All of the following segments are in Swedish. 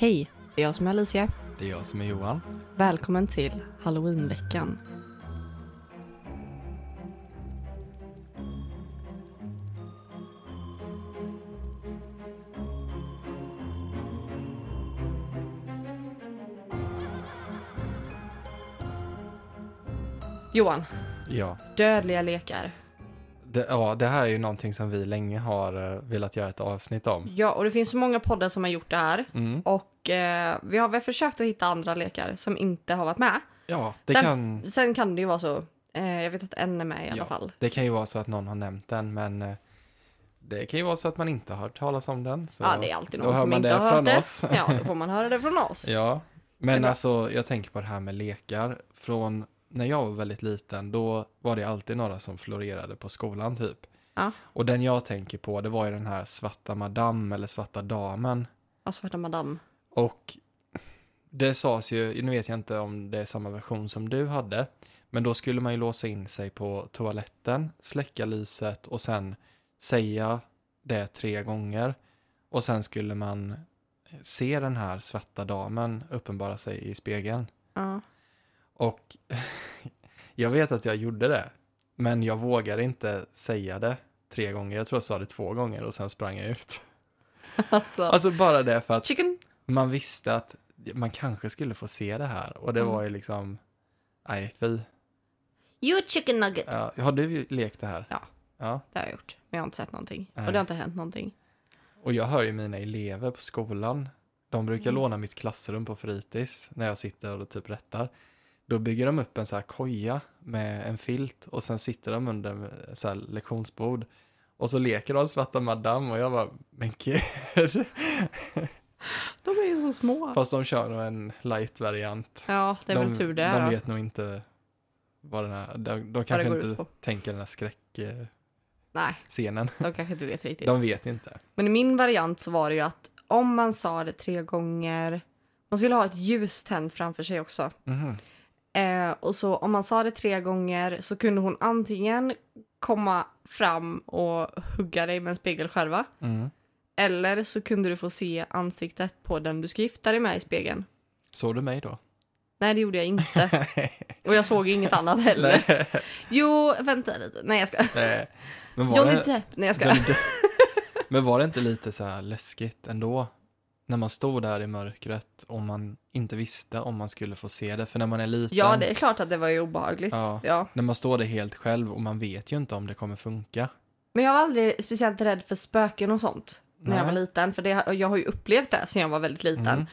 Hej, det är jag som är Alicia. Det är jag som är Johan. Välkommen till Halloweenveckan. Johan, Ja. dödliga lekar. Det, ja, det här är ju någonting som vi länge har eh, velat göra ett avsnitt om. Ja, och det finns så många poddar som har gjort det här. Mm. Och eh, vi har väl försökt att hitta andra lekar som inte har varit med. Ja, det sen, kan, sen kan det ju vara så. Eh, jag vet att en är med i alla Ja. fall. det kan ju vara så att någon har nämnt den, men eh, det kan ju vara så att man inte har hört talas om den. Så Ja, det är alltid någon som inte har hört det. oss. Ja, då får man höra det från oss. Ja, men bra. alltså jag tänker på det här med lekar. Från när jag var väldigt liten, då var det alltid några som florerade på skolan typ. Ja. Och den jag tänker på, det var ju den här svarta madam eller svarta damen. Ja, Svarta Madame. Och det sades ju, nu vet jag inte om det är samma version som du hade, men då skulle man ju låsa in sig på toaletten, släcka lyset och sen säga det tre gånger. Och sen skulle man se den här svarta damen uppenbara sig i spegeln. Ja. Och jag vet att jag gjorde det, men jag vågade inte säga det tre gånger. Jag tror jag sa det två gånger och sen sprang jag ut. Alltså, Alltså bara det för att chicken. man visste att man kanske skulle få se det här och det Mm. var ju liksom, nej fy. You chicken nugget. Ja, har du lekt det här? Ja. Ja, Det har jag gjort. Men jag har inte sett någonting. Nej. Och det har inte hänt någonting. och jag hör ju mina elever på skolan, de brukar Mm. låna mitt klassrum på fritids när jag sitter och typ rättar. Då bygger de upp en så här koja med en filt och sen sitter de under så här lektionsbord. Och så leker de svarta madam och jag bara, men gud. De är ju så små. Fast de kör nog en light-variant. Ja, det är de, väl tur det. De då. vet nog inte vad den här, de, de kanske inte tänker den här skräckscenen. Nej, de kanske inte vet riktigt. De vet inte. Men i min variant så var det ju att om man sa det tre gånger, man skulle ha ett ljus tänt framför sig också. Mhm. Eh, och så om man sa det tre gånger så kunde hon antingen komma fram och hugga dig med en spegelskärva. Mm. Eller så kunde du få se ansiktet på den du ska gifta dig med i spegeln. Såg du mig då? Nej, det gjorde jag inte. Och jag såg inget annat heller. Nej. Jo, vänta lite. Nej, jag ska. Nej. Men var, Johnny det, Depp. Nej, jag ska. Men var det inte lite så här läskigt ändå? När man stod där i mörkret och man inte visste om man skulle få se det. För när man är liten, Ja, det är klart att det var ju obehagligt. Ja. Ja. när man står där helt själv och man vet ju inte om det kommer funka. Men jag var aldrig speciellt rädd för spöken och sånt när jag var Nej. liten. För det, jag har ju upplevt det sen jag var väldigt liten. Mm.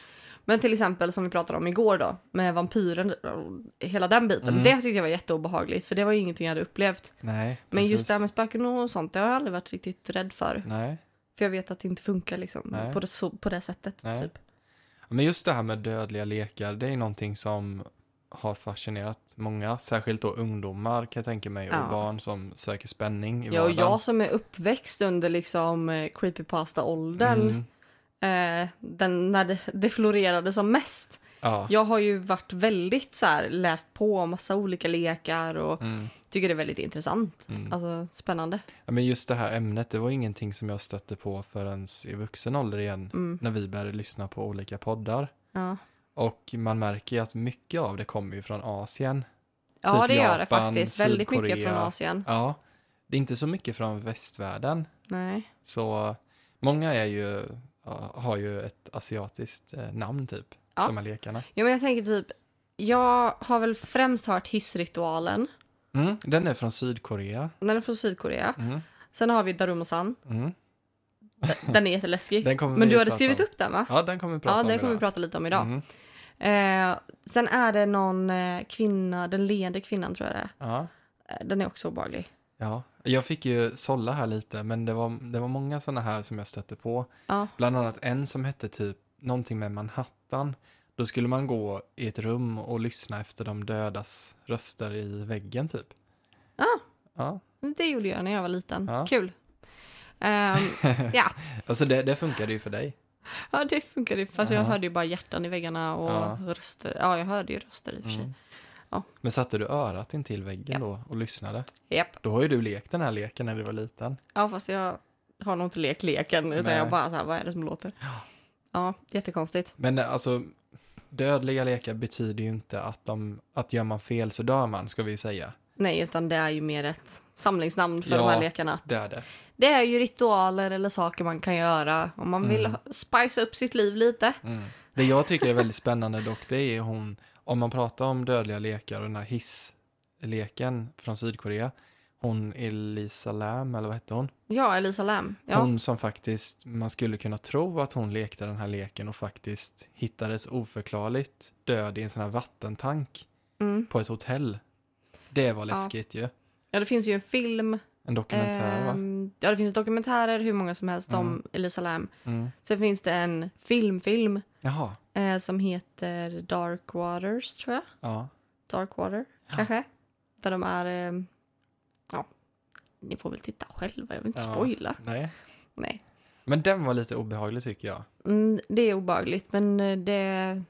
Men till exempel som vi pratade om igår då, med vampyren och hela den biten. Mm. Det tyckte jag var jätteobehagligt, för det var ju ingenting jag hade upplevt. Nej, Men just det här med spöken och sånt, det har jag aldrig varit riktigt rädd för. Nej. För jag vet att det inte funkar liksom, på det, så, på det sättet. Nej. Typ. Men just det här med dödliga lekar, det är någonting som har fascinerat många, särskilt då ungdomar kan jag tänka mig, och Ja. barn som söker spänning i Ja, och vardagen. jag som är uppväxt under liksom eh, creepypasta-åldern, Mm. eh, den, när det, det florerade som mest. Ja. Jag har ju varit väldigt så här, läst på om massa olika lekar och Mm. tycker det är väldigt intressant. Mm. Alltså spännande. ja, men just det här ämnet, det var ingenting som jag stötte på förrän i vuxen ålder igen, Mm. när vi började lyssna på olika poddar. Ja, Och man märker ju att mycket av det kommer ju från Asien. ja Typ det gör det Japan, faktiskt. Väldigt mycket Sydkorea. från Asien. Ja, det är inte så mycket från västvärlden. Nej. Så många är ju, har ju ett asiatiskt eh, namn typ, Ja. de här lekarna. Ja, men jag tänker typ, jag har väl främst hört hissritualen. Mm, den är från Sydkorea. Den är från Sydkorea. Mm, Sen har vi Darumo-san. mm. Den är jätteläskig. Den Men du hade skrivit om. upp den va? Ja, den kommer vi prata Ja, om den kommer vi prata lite om idag. Mm, Eh, sen är det någon eh, kvinna, den leende kvinnan tror jag det ja, är. Eh, Den är också obehaglig. ja. Jag fick ju sålla här lite, men det var, det var många sådana här som jag stötte på. Ja. Bland annat en som hette typ någonting med Manhattan. Då skulle man gå i ett rum och lyssna efter de dödas röster i väggen typ. Ja. Ja, Det gjorde jag när jag var liten. Ja. Kul. Ehm, ja. alltså det, det funkade ju för dig. ja, det funkade ju. Fast jag Ja. hörde ju bara hjärtan i väggarna och Ja. röster. Ja, jag hörde ju röster i och för sig. Mm. Ja. Men satte du örat in till väggen Ja. då och lyssnade? Japp. Då har ju du lekt den här leken när du var liten. Ja, fast jag har nog inte lekt leken. Utan Nej. jag bara så här, vad är det som låter? Ja, jättekonstigt. Men eh, alltså, dödliga lekar betyder ju inte att, de, att gör man fel så dör man, ska vi säga. Nej, utan det är ju mer ett samlingsnamn för Ja, de här lekarna. Att Det är det. Det är ju ritualer eller saker man kan göra om man vill Mm. spice upp sitt liv lite. Mm. Det jag tycker är väldigt spännande dock, det är hon, om man pratar om dödliga lekar och den här hissleken från Sydkorea, hon Elisa Lam, eller vad hette hon? Ja, Elisa Lam. Ja. Hon som faktiskt, man skulle kunna tro att hon lekte den här leken och faktiskt hittades oförklarligt död i en sån här vattentank Mm. på ett hotell. Det var Ja. läskigt ju. ja, det finns ju en film. En dokumentär va? ehm, ja, det finns dokumentärer hur många som helst om Mm. Elisa Lam. Mm. Sen finns det en filmfilm Jaha, eh, som heter Dark Waters, tror jag. ja. Dark Water, kanske. Där de är... Eh, ja, ni får väl titta själva. Jag vill inte Ja. spoila. Nej. Nej. Men den var lite obehaglig tycker jag. Mm, det är obehagligt, men eh, det...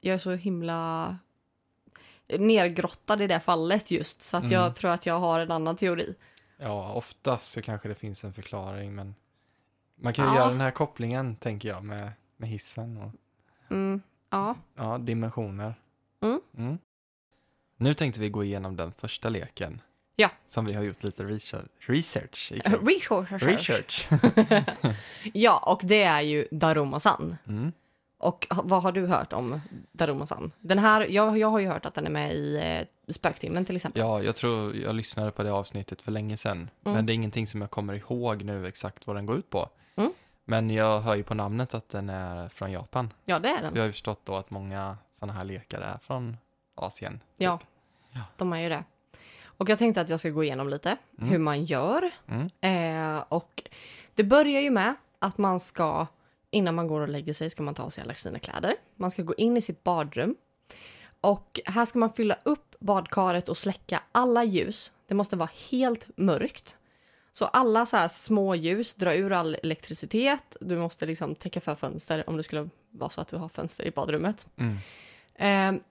Jag är så himla nergrottad i det fallet just, så att Mm. jag tror att jag har en annan teori. Ja, oftast så kanske det finns en förklaring, men man kan ju Ja. göra den här kopplingen, tänker jag, med, med hissen och Mm, ja. ja, dimensioner. Mm. Nu tänkte vi gå igenom den första leken. Ja. Som vi har gjort lite research, research ikring. Research. Research. ja, och det är ju Daruma-san. Mm. Och vad har du hört om Daruma-san? Den här, jag, jag har ju hört att den är med i eh, Spöktimmen till exempel. Ja, jag tror jag lyssnade på det avsnittet för länge sedan. Mm. Men det är ingenting som jag kommer ihåg nu exakt vad den går ut på. Mm. Men jag hör ju på namnet att den är från Japan. Ja, det är den. Jag har ju förstått då att många sådana här lekar är från Asien. typ. Ja, Ja. de är ju det. Och jag tänkte att jag ska gå igenom lite Mm. hur man gör. Mm. Eh, och det börjar ju med att man ska, innan man går och lägger sig, ska man ta sig alla sina kläder. Man ska gå in i sitt badrum. Och här ska man fylla upp badkaret och släcka alla ljus. Det måste vara helt mörkt. Så alla så här små ljus, dra ur all elektricitet. Du måste liksom täcka för fönster om det skulle vara så att du har fönster i badrummet. Mm. Eh,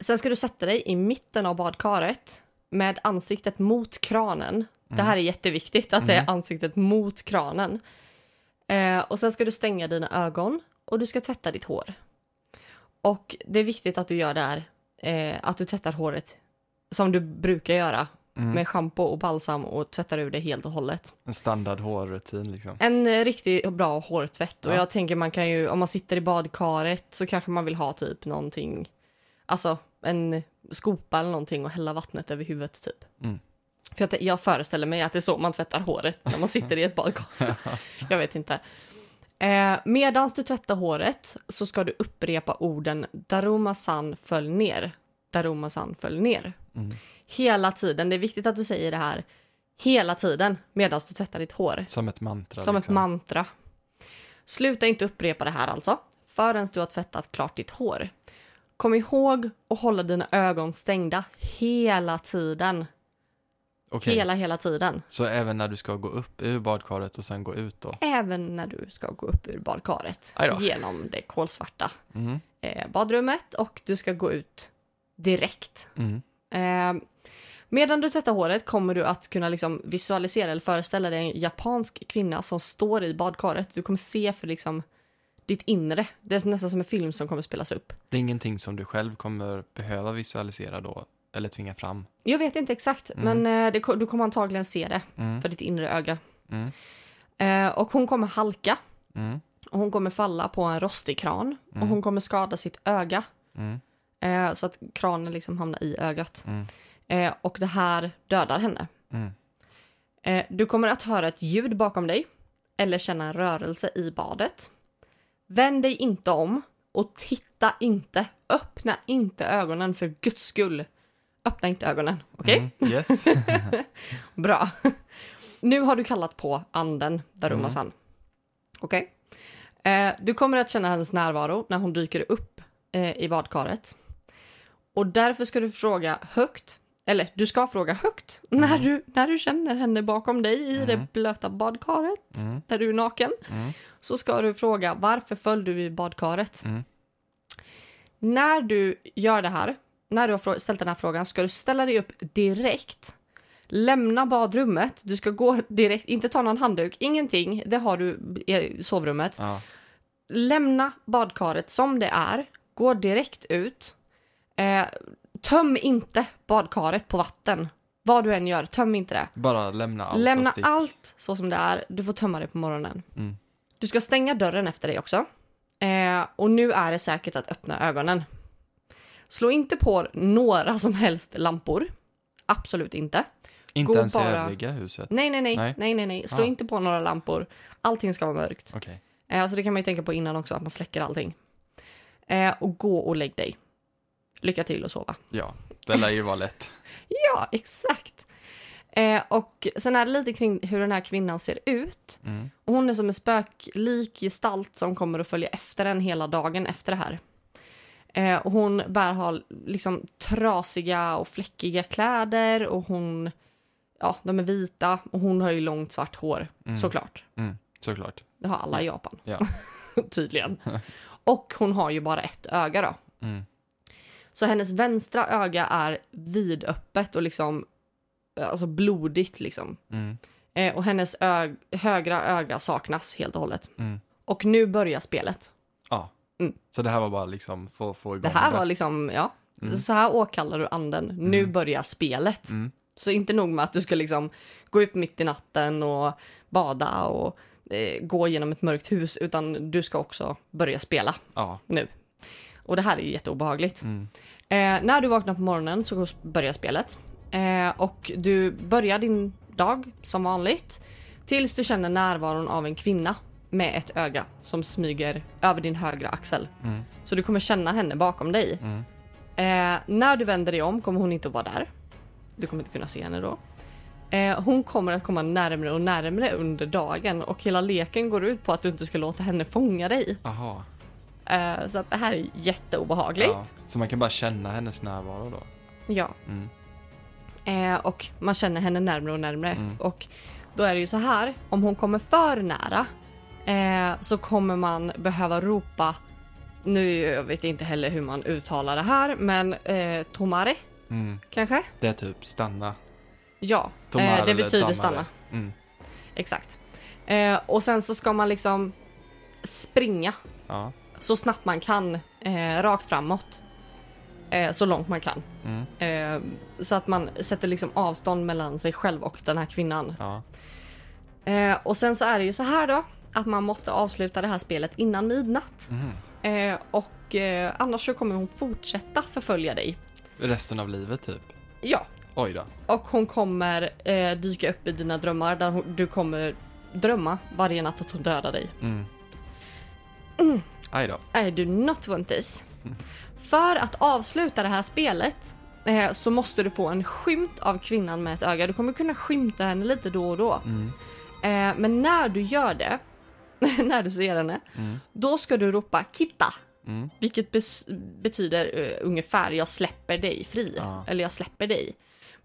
sen ska du sätta dig i mitten av badkaret med ansiktet mot kranen. Det här är jätteviktigt, att det är Mm. ansiktet mot kranen. Eh, och sen ska du stänga dina ögon och du ska tvätta ditt hår. Och det är viktigt att du gör det här, eh, att du tvättar håret som du brukar göra Mm. med schampo och balsam och tvättar ur det helt och hållet. En standard hårrutin liksom. En eh, riktigt bra hårtvätt. Och Ja. jag tänker man kan ju, om man sitter i badkaret så kanske man vill ha typ någonting, alltså en skopa eller någonting och hälla vattnet över huvudet typ. Mm. För att jag föreställer mig att det är så man tvättar håret när man sitter i ett badkar. jag vet inte. Eh, medans du tvättar håret så ska du upprepa orden Daruma-san föll ner. Daruma-san föll ner. Mm. Hela tiden. Det är viktigt att du säger det här hela tiden medan du tvättar ditt hår. Som ett mantra. Som ett liksom. mantra. Sluta inte upprepa det här alltså, förrän du har tvättat klart ditt hår. Kom ihåg att hålla dina ögon stängda hela tiden. Okej, Hela, hela tiden. så även när du ska gå upp ur badkaret och sen gå ut då? Även när du ska gå upp ur badkaret. Aj då. Genom det kolsvarta Mm. eh, badrummet och du ska gå ut direkt. Mm. Eh, medan du tvättar håret kommer du att kunna liksom visualisera eller föreställa dig en japansk kvinna som står i badkaret. Du kommer se för liksom ditt inre. Det är nästan som en film som kommer spelas upp. Det är ingenting som du själv kommer behöva visualisera då, eller tvinga fram? Jag vet inte exakt, Mm. men eh, det, du kommer antagligen se det Mm. för ditt inre öga. Mm. Eh, och hon kommer halka Mm. och hon kommer falla på en rostig kran och Mm. hon kommer skada sitt öga Mm. eh, så att kranen liksom hamnar i ögat. Eh, och det här dödar henne. Eh, du kommer att höra ett ljud bakom dig eller känna en rörelse i badet. Vänd dig inte om och titta inte. Öppna inte ögonen för guds skull. Öppna inte ögonen, okej? Mm. Yes. Bra. Nu har du kallat på anden Daruma-san. Okej? Eh, du kommer att känna hennes närvaro när hon dyker upp eh, i badkaret. Och därför ska du fråga högt, eller du ska fråga högt när, du, när du känner henne bakom dig i det Mm. blöta badkaret Mm. där du är naken. Mm. Så ska du fråga varför föll du i badkaret? Mm. När du gör det här, när du har ställt den här frågan, ska du ställa dig upp direkt. Lämna badrummet. Du ska gå direkt, inte ta någon handduk, ingenting. Det har du i sovrummet. Ja. lämna badkaret som det är. Gå direkt ut. Eh, töm inte badkaret på vatten. Vad du än gör, töm inte det. Bara lämna allt och Lämna stick. allt så som det är. Du får tömma det på morgonen. Mm. Du ska stänga dörren efter dig också. Eh, och nu är det säkert att öppna ögonen. Slå inte på några som helst lampor. Absolut inte. Inte gå ens i bara- övriga huset? Nej, nej, nej. Nej. nej. nej, nej. Slå Ah. inte på några lampor. Allting ska vara mörkt. Okej. Eh, alltså det kan man ju tänka på innan också, att man släcker allting. Eh, och gå och lägg dig. Lycka till och sova. Ja, det lär ju vara lätt. Ja, exakt. Eh, och sen är det lite kring hur den här kvinnan ser ut. Mm. Och hon är som en spöklik gestalt som kommer att följa efter en hela dagen efter det här. Eh, och hon bär ha liksom trasiga och fläckiga kläder och hon, ja, de är vita och hon har ju långt svart hår, Mm. såklart. Mm. Såklart. Det har alla i Japan, Ja. tydligen. Och hon har ju bara ett öga då. Mm. Så hennes vänstra öga är vidöppet och liksom, alltså blodigt liksom. Mm. Eh, och hennes ö- högra öga saknas helt och hållet. Mm. Och nu börjar spelet. Ja. Mm. Så det här var bara liksom för att få igång Det här var liksom, ja, Mm. så här åkallar du anden. Nu börjar spelet. Mm. Så inte nog med att du ska liksom gå upp mitt i natten och bada och eh, gå genom ett mörkt hus, utan du ska också börja spela Ja. nu. Och det här är ju jätteobehagligt. Mm. Eh, när du vaknar på morgonen så börjar spelet. Eh, och du börjar din dag som vanligt. Tills du känner närvaron av en kvinna med ett öga som smyger över din högra axel. Mm. Så du kommer känna henne bakom dig. Mm. Eh, när du vänder dig om kommer hon inte att vara där. Du kommer inte kunna se henne då. Eh, hon kommer att komma närmre och närmre under dagen och hela leken går ut på att du inte ska låta henne fånga dig. Aha. Eh, så att det här är jätteobehagligt. Ja. Så man kan bara känna hennes närvaro då? ja. Mm. Eh, och man känner henne närmre och närmre. Mm. Och då är det ju så här, om hon kommer för nära eh, så kommer man behöva ropa, nu jag vet inte heller hur man uttalar det här, men eh, tomare Mm. kanske? Det är typ stanna. Ja, Tomare eh, det betyder dammare. stanna. Mm. Exakt. Eh, och sen så ska man liksom springa Ja. Så snabbt man kan, eh, rakt framåt. Eh, så långt man kan. Mm. Eh, så att man sätter liksom avstånd mellan sig själv och den här kvinnan. Ja. Eh, och sen så är det ju så här då att man måste avsluta det här spelet innan midnatt. Mhm. Eh, och eh, annars så kommer hon fortsätta förfölja dig. Resten av livet typ? Ja, Oj då. och hon kommer dyka upp i dina drömmar där hon, du kommer drömma varje natt att hon dödar dig. Mm. Aj då. I do not want this. För att avsluta det här spelet eh, så måste du få en skymt av kvinnan med ett öga. Du kommer kunna skymta henne lite då och då. Mm. Eh, men när du gör det, när du ser henne, Mm. då ska du ropa kitta. Mm. Vilket betyder eh, ungefär jag släpper dig fri. Ja. Eller jag släpper dig.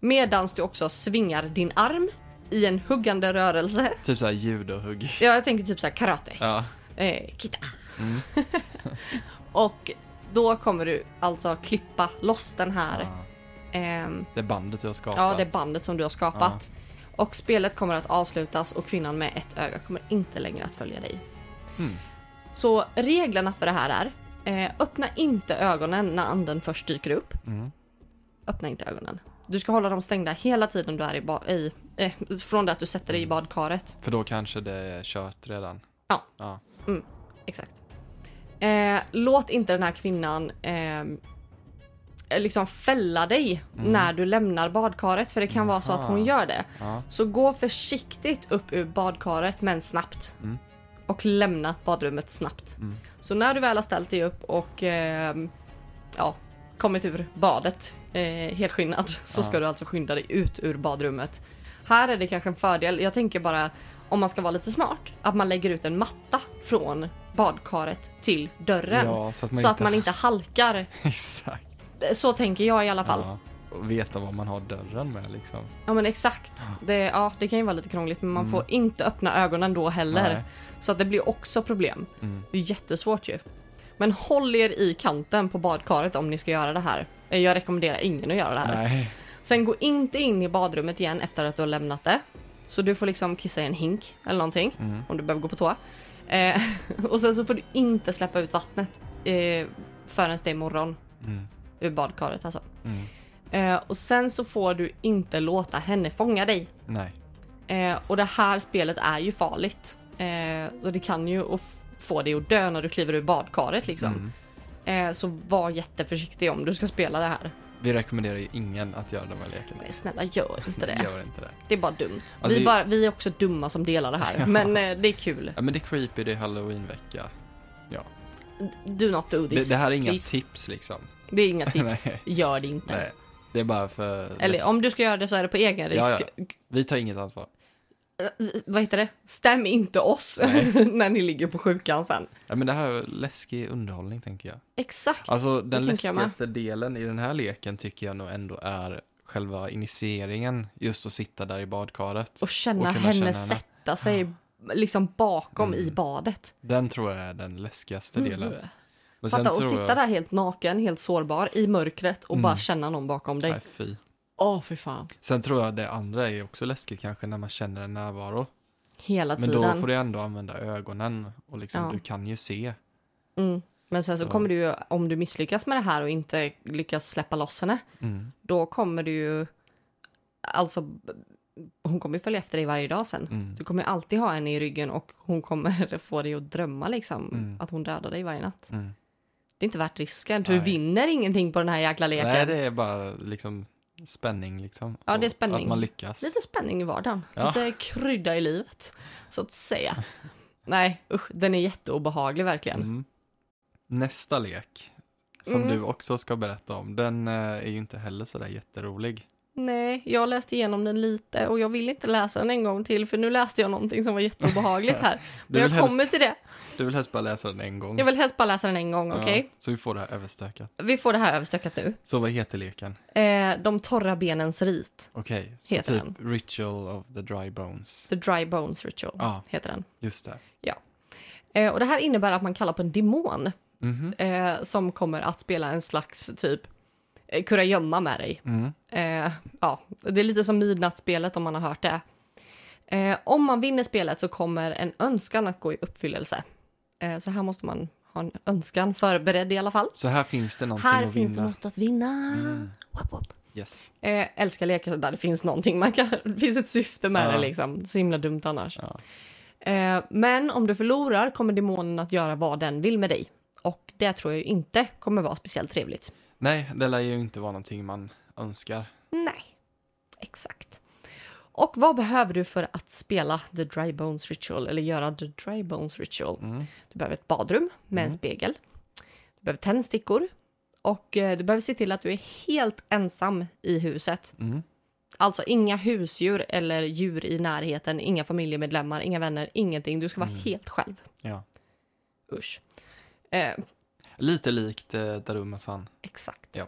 Medans du också svingar din arm i en huggande rörelse. Typ såhär judohugg. Ja, jag tänker typ så här karate. Ja. Eh, kitta. Mm. Och då kommer du alltså klippa loss den här, ja. ehm, Det bandet du har skapat. ja det bandet som du har skapat. Och spelet kommer att avslutas och kvinnan med ett öga kommer inte längre att följa dig. Mm. Så reglerna för det här är, eh, öppna inte ögonen när anden först dyker upp. Mm. Öppna inte ögonen. Du ska hålla dem stängda hela tiden du är i, ba- i eh, från det att du sätter dig i badkaret. För då kanske det är kört redan. Ja. Ja. Exakt. Eh, låt inte den här kvinnan eh, liksom fälla dig Mm. när du lämnar badkaret för det kan vara så att hon Aha. gör det. Ja. Så gå försiktigt upp ur badkaret men snabbt. Mm. Och lämna badrummet snabbt. Mm. Så när du väl har ställt dig upp och eh, ja, kommit ur badet eh, helskinnad så Ja. ska du alltså skynda dig ut ur badrummet. Här är det kanske en fördel, jag tänker bara om man ska vara lite smart, att man lägger ut en matta från badkaret till dörren. Ja, så att man så inte... att man inte halkar. Exakt. Så tänker jag i alla fall. Ja. Och veta vad man har dörren med liksom. Ja men exakt. Det, ja, det kan ju vara lite krångligt men man Mm. får inte öppna ögonen då heller. Nej. Så att det blir också problem. Mm. Det är jättesvårt ju. Men håll er i kanten på badkaret om ni ska göra det här. Eh, Jag rekommenderar ingen att göra det här. Nej. Sen gå inte in i badrummet igen efter att du har lämnat det. Så du får liksom kissa i en hink eller någonting Mm. om du behöver gå på toa. Eh, och sen så får du inte släppa ut vattnet eh, förrän det är morgon Mm. ur badkaret alltså. Mm. Eh, och sen så får du inte låta henne fånga dig. Nej. Eh, och det här spelet är ju farligt. Eh, och det kan ju få dig att dö när du kliver ur badkaret liksom. Mm. Eh, så var jätteförsiktig om du ska spela det här. Vi rekommenderar ju ingen att göra de här lekarna. Nej, snälla gör inte det. Gör inte det. Det är bara dumt. Alltså, vi, bara, vi är också dumma som delar det här. Ja. Men eh, det är kul. Ja men det är creepy, det är halloween-vecka. Do not do this. Det, det här är inga please. tips liksom. Det är inga tips. Gör det inte. Nej. Det är bara för... Eller om du ska göra det så är det på egen Ja, risk. Vi tar inget ansvar. Eh, Vad heter det? Stäm inte oss när ni ligger på sjukan sen. Ja, men det här är läskig underhållning tänker jag. Exakt. Alltså den läskigaste delen i den här leken tycker jag nog ändå är själva initieringen. Just att sitta där i badkaret. och känna och henne känna henne. sätta sig liksom bakom Mm. i badet. Den tror jag är den läskigaste delen. Mm. Men Fatta att tror sitta jag... där helt naken, helt sårbar i mörkret och Mm. bara känna någon bakom dig. Nej, fy. Åh, fy fan. Sen tror jag det andra är också läskigt kanske när man känner en närvaro. Hela Men tiden. då får du ändå använda ögonen och liksom Ja. du kan ju se. mm. Men sen så, Så. kommer du ju, om du misslyckas med det här och inte lyckas släppa loss henne, Mm. då kommer du ju, alltså, hon kommer ju följa efter dig varje dag sen. Mm. Du kommer alltid ha henne i ryggen och hon kommer få dig att drömma liksom, Mm. att hon dödar dig varje natt. Mm. Det är inte värt risken, för Nej. du vinner ingenting på den här jäkla leken. Nej, det är bara liksom spänning liksom. Ja, det är spänning. Att man lyckas. Lite spänning i vardagen. Ja. Lite krydda i livet, så att säga. Nej, usch, den är jätteobehaglig verkligen. Mm. Nästa lek, som Mm. du också ska berätta om, den eh, är ju inte heller sådär jätterolig. Nej, jag läste igenom den lite och jag vill inte läsa den en gång till för nu läste jag någonting som var jätteobehagligt här. Men jag kommer helst, till det. du vill helst bara läsa den en gång. Jag vill helst bara läsa den en gång, okej? Ja, så vi får det här överstökat. Vi får det här överstökat nu. Så vad heter leken? Eh, de torra benens rit. Okej, så Heter typ Ritual of the Dry Bones. The Dry Bones Ritual Ja, heter den. just det. Eh, och det här innebär att man kallar på en demon Mhm. eh, som kommer att spela en slags typ eh, kurragömma med dig. Mm. Eh, ja, det är lite som midnattsspelet om man har hört det. Eh, om man vinner spelet så kommer en önskan att gå i uppfyllelse. Eh, så här måste man ha en önskan förberedd i alla fall. Så här finns det någonting Här att finns det vinna. något att vinna. Mm. Whoop, whoop. Yes. Eh, älskar lekar där det finns någonting. Man kan, det finns ett syfte med Ja. det liksom. Så himla dumt annars. Ja. Eh, men om du förlorar kommer demonen att göra vad den vill med dig. Och det tror jag inte kommer vara speciellt trevligt. Nej, det lär ju inte vara någonting man önskar. Nej, exakt. Och vad behöver du för att spela The Dry Bones Ritual eller göra The Dry Bones Ritual? Mm. Du behöver ett badrum med en Mm. spegel. Du behöver tändstickor och eh, du behöver se till att du är helt ensam i huset. Mm. Alltså inga husdjur eller djur i närheten, inga familjemedlemmar, inga vänner, ingenting. Du ska vara Mm. helt själv. Ja. Usch. Eh, Lite likt eh, Daruma-san. exakt. Ja.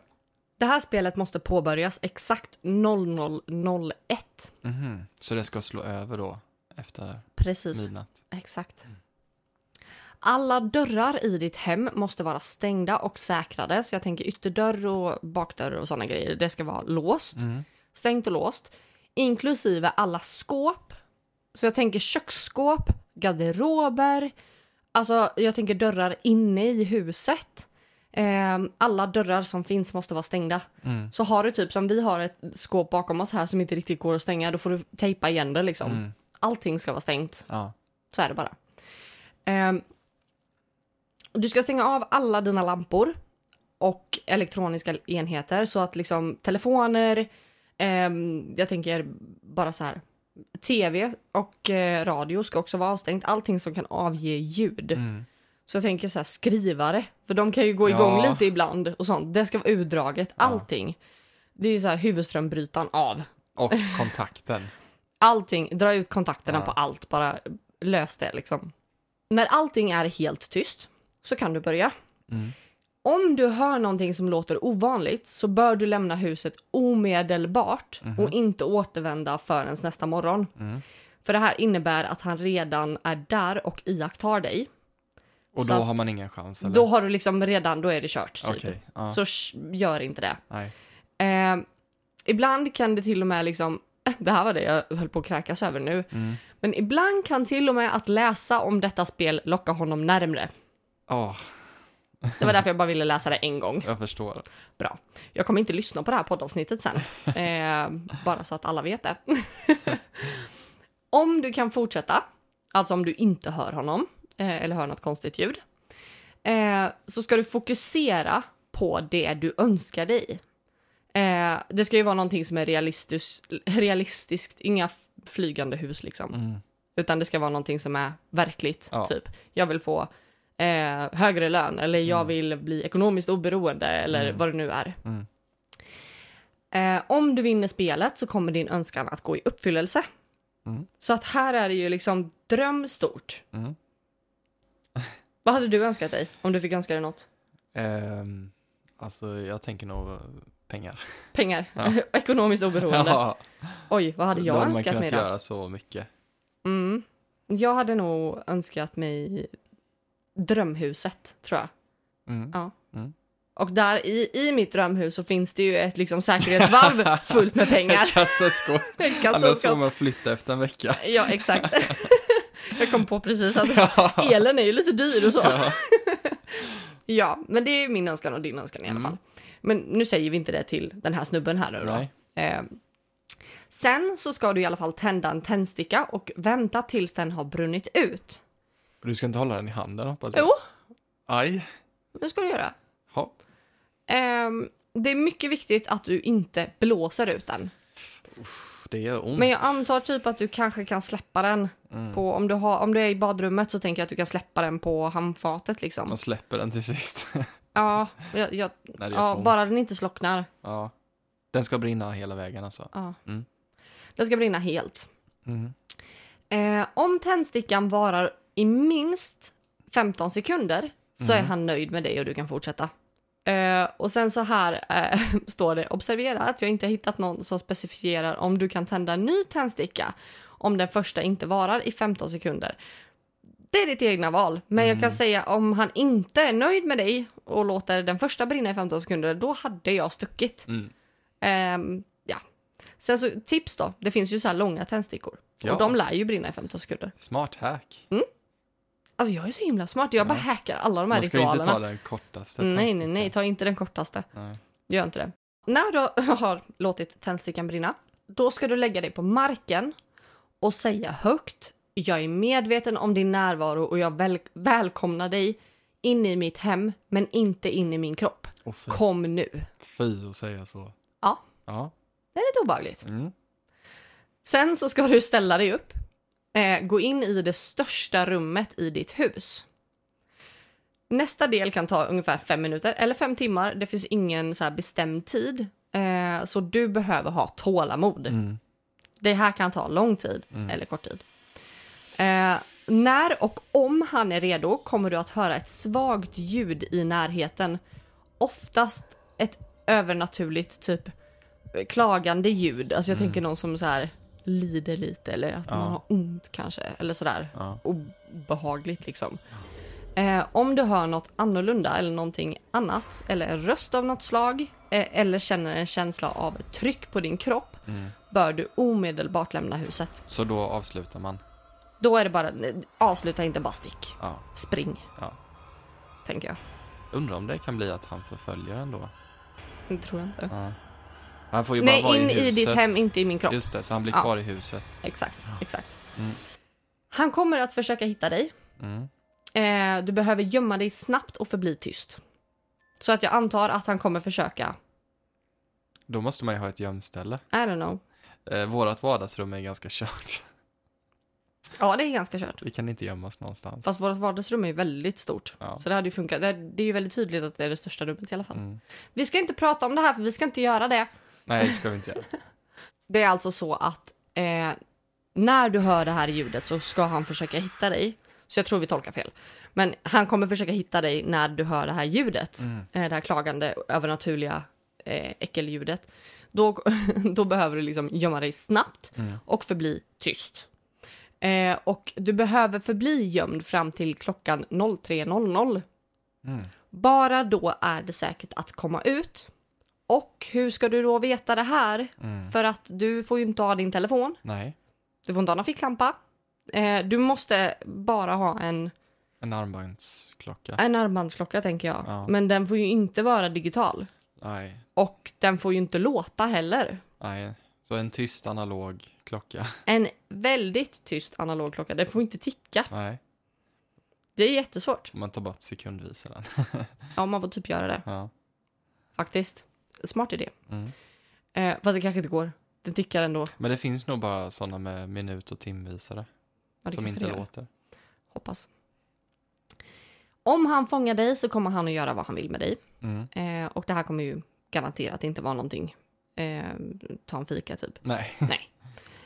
Det här spelet måste påbörjas exakt 0001. Mhm. Så det ska slå över då efter Precis. midnatt? Exakt. Alla dörrar i ditt hem måste vara stängda och säkrade. Så jag tänker ytterdörr och bakdörr och sådana grejer. Det ska vara låst. Mm. Stängt och låst. Inklusive alla skåp. Så jag tänker köksskåp, garderober. Alltså jag tänker dörrar inne i huset. Ehm, alla dörrar som finns måste vara stängda. Mm. Så har du typ som vi har ett skåp bakom oss här som inte riktigt går att stänga. Då får du tejpa igen det liksom. Mm. Allting ska vara stängt. Ja. Så är det bara. Ehm, du ska stänga av alla dina lampor och elektroniska enheter så att liksom telefoner, ehm, jag tänker bara så här, tv och eh, radio ska också vara avstängt. Allting som kan avge ljud. Mm. Så jag tänker så här skrivare, för de kan ju gå igång Ja. lite ibland och sånt. Det ska vara utdraget, Ja. allting. Det är ju så här huvudströmbrytaren av. Och kontakten. Allting, dra ut kontakterna Ja. på allt, bara lös det liksom. När allting är helt tyst så kan du börja. Mm. Om du hör någonting som låter ovanligt så bör du lämna huset omedelbart Mhm. och inte återvända förrän nästa morgon. Mm. För det här innebär att han redan är där och iakttar dig. Och då att- har man ingen chans eller? Då har du liksom redan, då är det kört typ. Okej. Ja. Så sh- gör inte det. Eh, ibland kan det till och med liksom, det här var det jag höll på att kräkas över nu, Mm. Men ibland kan till och med att läsa om detta spel locka honom närmre. Ja, Det var därför jag bara ville läsa det en gång. jag förstår. Bra. Jag kommer inte lyssna på det här poddavsnittet sen. Eh, bara så att alla vet det. om du kan fortsätta, alltså om du inte hör honom eh, eller hör något konstigt ljud, eh, så ska du fokusera på det du önskar dig. Eh, det ska ju vara någonting som är realistiskt, realistiskt inga flygande hus liksom. Mm. Utan det ska vara någonting som är verkligt. Ja. Typ, jag vill få eh, högre lön eller jag Mm. vill bli ekonomiskt oberoende eller Mm. vad det nu är. Mm. Eh, om du vinner spelet så kommer din önskan att gå i uppfyllelse. Så att här är det ju liksom dröm stort. Vad hade du önskat dig om du fick önska dig något? Ehm, alltså, jag tänker nog pengar. Pengar, Ja. ekonomiskt oberoende. Ja, Oj, vad hade då jag hade man önskat kunnat mig då? göra så mycket. Mm. Jag hade nog önskat mig drömhuset, tror jag. Mm. Ja. Mm. Och där i, i mitt drömhus så finns det ju ett liksom säkerhetsvalv fullt med pengar. Ett kassaskåp. Annars får man flytta efter en vecka. Ja, exakt. Jag kom på precis att Ja. elen är ju lite dyr och så. Ja. Ja, men det är min önskan och din önskan i alla Mm. fall. Men nu säger vi inte det till den här snubben här nu då. Eh, sen så ska du i alla fall tända en tändsticka och vänta tills den har brunnit ut. Du ska inte hålla den i handen hoppas jag. Jo, Aj. det ska du göra. Hopp. Ehm, det är mycket viktigt att du inte blåser ut den. Det gör ont. Men jag antar typ att du kanske kan släppa den Mm. på, om du, har, om du är i badrummet så tänker jag att du kan släppa den på handfatet liksom. Man släpper den till sist. Ja, jag, jag, ja bara den inte slocknar. Ja. Den ska brinna hela vägen alltså. Ja. Mm. Den ska brinna helt. Mm. Eh, om tändstickan varar i minst 15 sekunder så är Mm. han nöjd med dig och du kan fortsätta. Eh, och sen så här eh, står det, observera att jag inte har hittat någon som specificerar om du kan tända en ny tändsticka om den första inte varar i 15 sekunder. Det är ditt egna val, men jag kan Mm. säga om han inte är nöjd med dig och låter den första brinna i 15 sekunder, då hade jag stuckit. Mm. Ehm, ja. Sen så tips då, det finns ju så här långa tändstickor. Ja. Och de lär ju brinna i 15 sekunder. Smart hack. Alltså jag är så himla smart, jag bara hackar alla de här Man ska inte ritualerna. ta den kortaste nej, nej, nej, ta inte den kortaste. Nej. Gör inte det. När du har låtit tändstickan brinna, då ska du lägga dig på marken och säga högt Jag är medveten om din närvaro och jag väl välkomnar dig in i mitt hem, men inte in i min kropp. Fy, Kom nu. fy att säga så. Ja. Ja. Det är lite obehagligt. Mm. Sen så ska du ställa dig upp, eh, gå in i det största rummet i ditt hus. Nästa del kan ta ungefär fem minuter eller fem timmar. Det finns ingen så bestämd tid. Eh, så du behöver ha tålamod. Mm. Det här kan ta lång tid Mm. eller kort tid. Eh, när och om han är redo kommer du att höra ett svagt ljud i närheten. Oftast ett övernaturligt typ klagande ljud. Alltså jag Mm. tänker någon som så här lider lite eller att Ja. man har ont kanske. Eller sådär Ja. obehagligt liksom. Eh, om du hör något annorlunda eller någonting annat eller en röst av något slag eh, eller känner en känsla av tryck på din kropp Mm. bör du omedelbart lämna huset. Så då avslutar man. Då är det bara, avsluta inte bara stick. Ja. Spring, ja. tänker jag. Undrar om det kan bli att han förföljer ändå. Det tror jag inte. Ja. Han får ju bara Nej, vara in i huset. ditt hem, inte i min kropp. Just det, så han blir Ja. kvar i huset. Exakt, exakt. Mm. Han kommer att försöka hitta dig. Mm. Eh, du behöver gömma dig snabbt och förbli tyst. Så att jag antar att han kommer försöka, Då måste man ju ha ett gömställe. I don't know. Eh, vårat vardagsrum är ganska kört. Ja, det är ganska kört. Vi kan inte gömmas någonstans. Fast vårt vardagsrum är väldigt stort. Ja. Så det hade ju funkat. Det är, det är ju väldigt tydligt att det är det största rummet i alla fall. Mm. Vi ska inte prata om det här för vi ska inte göra det. Nej, det ska vi inte göra. Det är alltså så att eh, när du hör det här ljudet så ska han försöka hitta dig. Så jag tror vi tolkar fel. Men han kommer försöka hitta dig när du hör det här ljudet. Mm. Eh, det här klagande, övernaturliga eh, äckelljudet. Då, då behöver du liksom gömma dig snabbt Mm. och förbli tyst. Eh, och du behöver förbli gömd fram till klockan 03.00. Mm. Bara då är det säkert att komma ut. Och hur ska du då veta det här? Mm. För att du får ju inte ha din telefon, Nej. du får inte ha någon ficklampa, Eh, du måste bara ha en, En armbandsklocka. en armbandsklocka tänker jag. Ja. Men den får ju inte vara digital. Nej, Och den får ju inte låta heller. nej. Så en tyst analog klocka. En väldigt tyst analog klocka. Den får inte ticka. Nej, Det är jättesvårt. om man tar bort sekundvisaren. Ja, man får typ göra det. Ja. Faktiskt. Smart idé. Mm. Eh, fast det kanske inte går. Den tickar ändå. Men det finns nog bara sådana med minut och timvisare Ja, som inte låter. Hoppas. Om han fångar dig så kommer han att göra vad han vill med dig. Mm. Eh, och det här kommer ju garanterat inte vara någonting. Eh, ta en fika typ. Nej.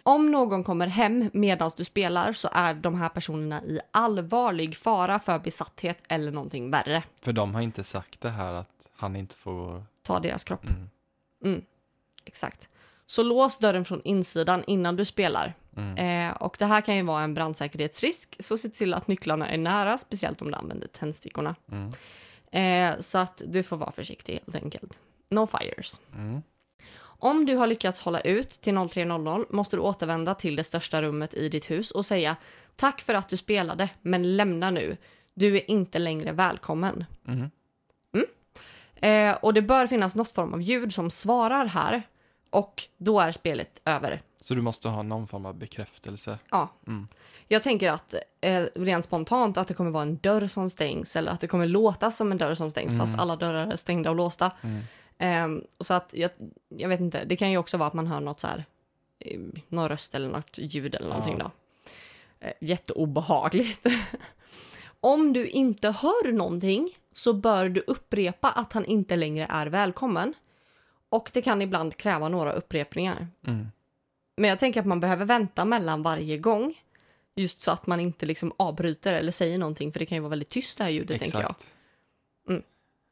Om någon kommer hem medan du spelar så är de här personerna i allvarlig fara för besatthet eller någonting värre. För de har inte sagt det här att han inte får... Ta deras kropp. Mm. Exakt. Så lås dörren från insidan innan du spelar. Mm. Eh, och det här kan ju vara en brandsäkerhetsrisk, så se till att nycklarna är nära, speciellt om du använder tändstickorna. Mm. Eh, så att du får vara försiktig helt enkelt. No fires. Mm. Om du har lyckats hålla ut till 03.00 måste du återvända till det största rummet i ditt hus och säga tack för att du spelade, men lämna nu. Du är inte längre välkommen. Mm. Eh, och det bör finnas något form av ljud som svarar här och då är spelet över. Så du måste ha någon form av bekräftelse. Ja. Mm. Jag tänker att eh, rent spontant att det kommer vara en dörr som stängs eller att det kommer låta som en dörr som stängs fast alla dörrar är stängda och låsta. Mm. Och så att jag, jag vet inte, det kan ju också vara att man hör något så här, eh, någon röst eller något ljud eller någonting Ja. då. Eh, jätteobehagligt. Om du inte hör någonting så bör du upprepa att han inte längre är välkommen. Och det kan ibland kräva några upprepningar. Mm. Men jag tänker att man behöver vänta mellan varje gång. Just så att man inte liksom avbryter eller säger någonting för det kan ju vara väldigt tyst det här ljudet tänker jag. Exakt. Mm.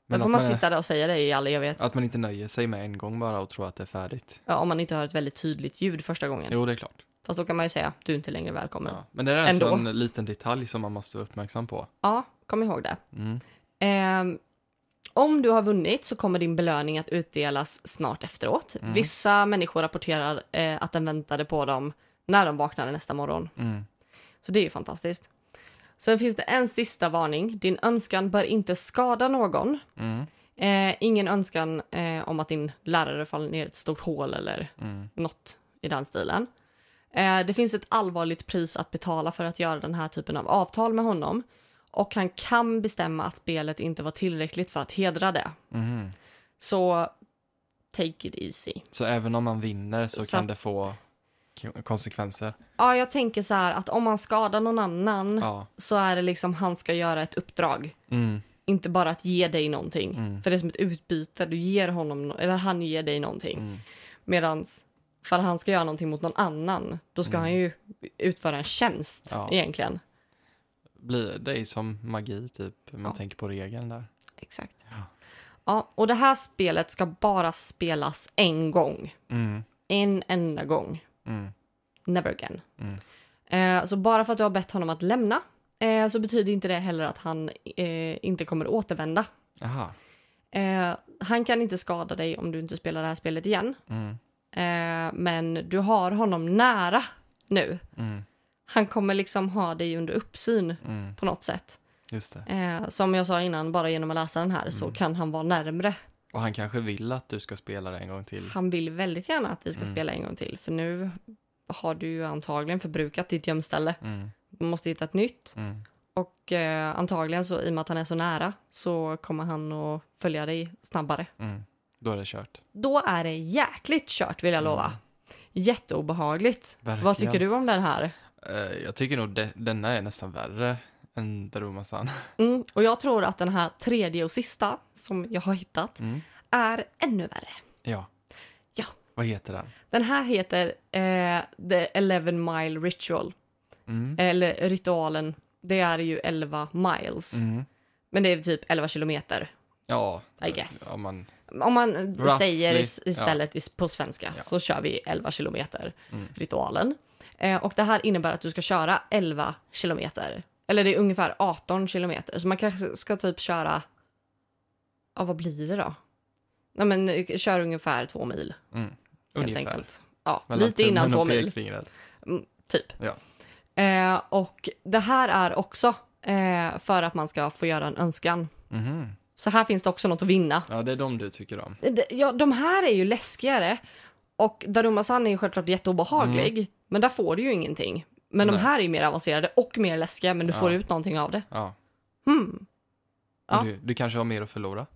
Men Då får man man, sitta där och säga det i all evighet. att man inte nöjer sig med en gång bara och tror att det är färdigt. Ja, om man inte hör ett väldigt tydligt ljud första gången. Jo, det är klart. Fast då kan man ju säga du är inte längre välkommen. Ja, Ja. Men det är alltså Ändå. en liten detalj som man måste vara uppmärksam på. kom ihåg det. Mm. Ehm, om du har vunnit så kommer din belöning att utdelas snart efteråt. Mm. Vissa människor rapporterar eh, att den väntade på dem när de vaknade nästa morgon. Mm. Så det är ju fantastiskt. Sen finns det en sista varning. Din önskan bör inte skada någon. Mm. Eh, ingen önskan eh, om att din lärare faller ner i ett stort hål eller Mm. något i den stilen. Eh, det finns ett allvarligt pris att betala för att göra den här typen av avtal med honom. Och han kan bestämma att spelet inte var tillräckligt för att hedra det. Mhm. Så take it easy. Så även om man vinner så, Så kan att- det få konsekvenser? Ja, jag tänker så här att om man skadar någon annan Ja. så är det liksom han ska göra ett uppdrag. Mm. Inte bara att ge dig någonting. Mm. För det är som ett utbyte. Du ger honom, no- eller han ger dig någonting. Mm. Medan för han ska göra någonting mot någon annan, då ska Mm. han ju utföra en tjänst Ja. egentligen. Blir det är som magi, typ. Man Ja. tänker på regeln där. Exakt. Ja. Ja, och det här spelet ska bara spelas en gång. Mm. En enda gång. Mm. Never again. Mm. Eh, så bara för att du har bett honom att lämna eh, så betyder inte det heller att han eh, inte kommer återvända. Aha. Eh, han kan inte skada dig om du inte spelar det här spelet igen. Mm. Eh, men du har honom nära nu. Han kommer liksom ha dig under uppsyn Mm. på något sätt. Eh, som jag sa innan, bara genom att läsa den här så Mm. kan han vara närmre. Och han kanske vill att du ska spela det en gång till. Han vill väldigt gärna att vi ska Mm. spela en gång till. För nu har du ju antagligen förbrukat ditt gömställe. Mm. Du måste hitta ett nytt. Mm. Och eh, antagligen så i och med att han är så nära så kommer han att följa dig snabbare. Mm. Då är det kört. Då är det jäkligt kört vill jag lova. Mm. Jätteobehagligt. Verkligen. Vad tycker du om den här? Eh, jag tycker nog de, denna är nästan värre än Darumasan. Mm, och jag tror att den här tredje och sista som jag har hittat Mm. är ännu värre. Ja. Ja. Vad heter den? Den här heter eh, The Eleven Mile Ritual. Mm. Eller ritualen. Det är ju 11 miles. Mm. Men det är typ 11 kilometer. Ja. I guess. Om man, Om man Roughly, säger is- istället is- på svenska Ja. så kör vi 11 kilometer Mm. ritualen. Eh, och det här innebär att du ska köra 11 kilometer. Eller det är ungefär 18 kilometer. Så man kanske ska typ köra... Ja, vad blir det då? Nej, men eh, kör ungefär två mil. mm. Ungefär. Ja, Mellan lite innan två mil. Mm, typ. Ja. Eh, och det här är också eh, för att man ska få göra en önskan. Mhm. Så här finns det också något att vinna. Ja, det är de du tycker om. Det- Ja, de här är ju läskigare. Och Daruma-san är ju självklart jätteobehaglig. Men där får du ju ingenting. Men de Nej. här är mer avancerade och mer läskiga, men du får Ja. ut någonting av det. Ja. Hmm. Ja. Du, du kanske har mer att förlora?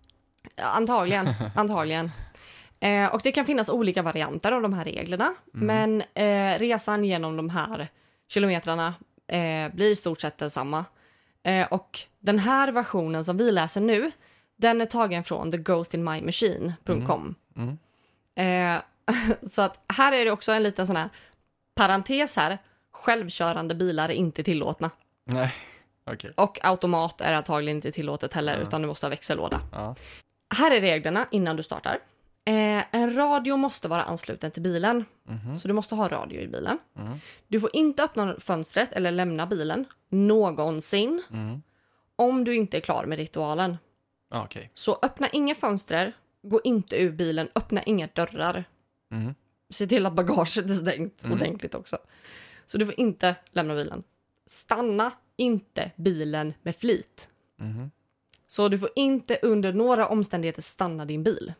Antagligen, antagligen. Eh, och det kan finnas olika varianter av de här reglerna. Men eh, resan genom de här kilometrarna eh, blir i stort sett densamma. Eh, och den här versionen som vi läser nu, den är tagen från theghostinmymachine.com. Mm. Eh, så att här är det också en liten sån här parentes här. Självkörande bilar är inte tillåtna. Nej, okej. Och automat är antagligen inte tillåtet heller, Ja. utan du måste ha växellåda. Ja. Här är reglerna innan du startar. Eh, en radio måste vara ansluten till bilen, Mhm. så du måste ha radio i bilen. Mm. Du får inte öppna fönstret eller lämna bilen någonsin Mm. om du inte är klar med ritualen. Okej. Så öppna inga fönster, gå inte ur bilen, öppna inga dörrar. Mm. Se till att bagaget är stängt Mm. ordentligt också. Så du får inte lämna bilen. Stanna inte bilen med flit. Mhm. Så du får inte under några omständigheter stanna din bil.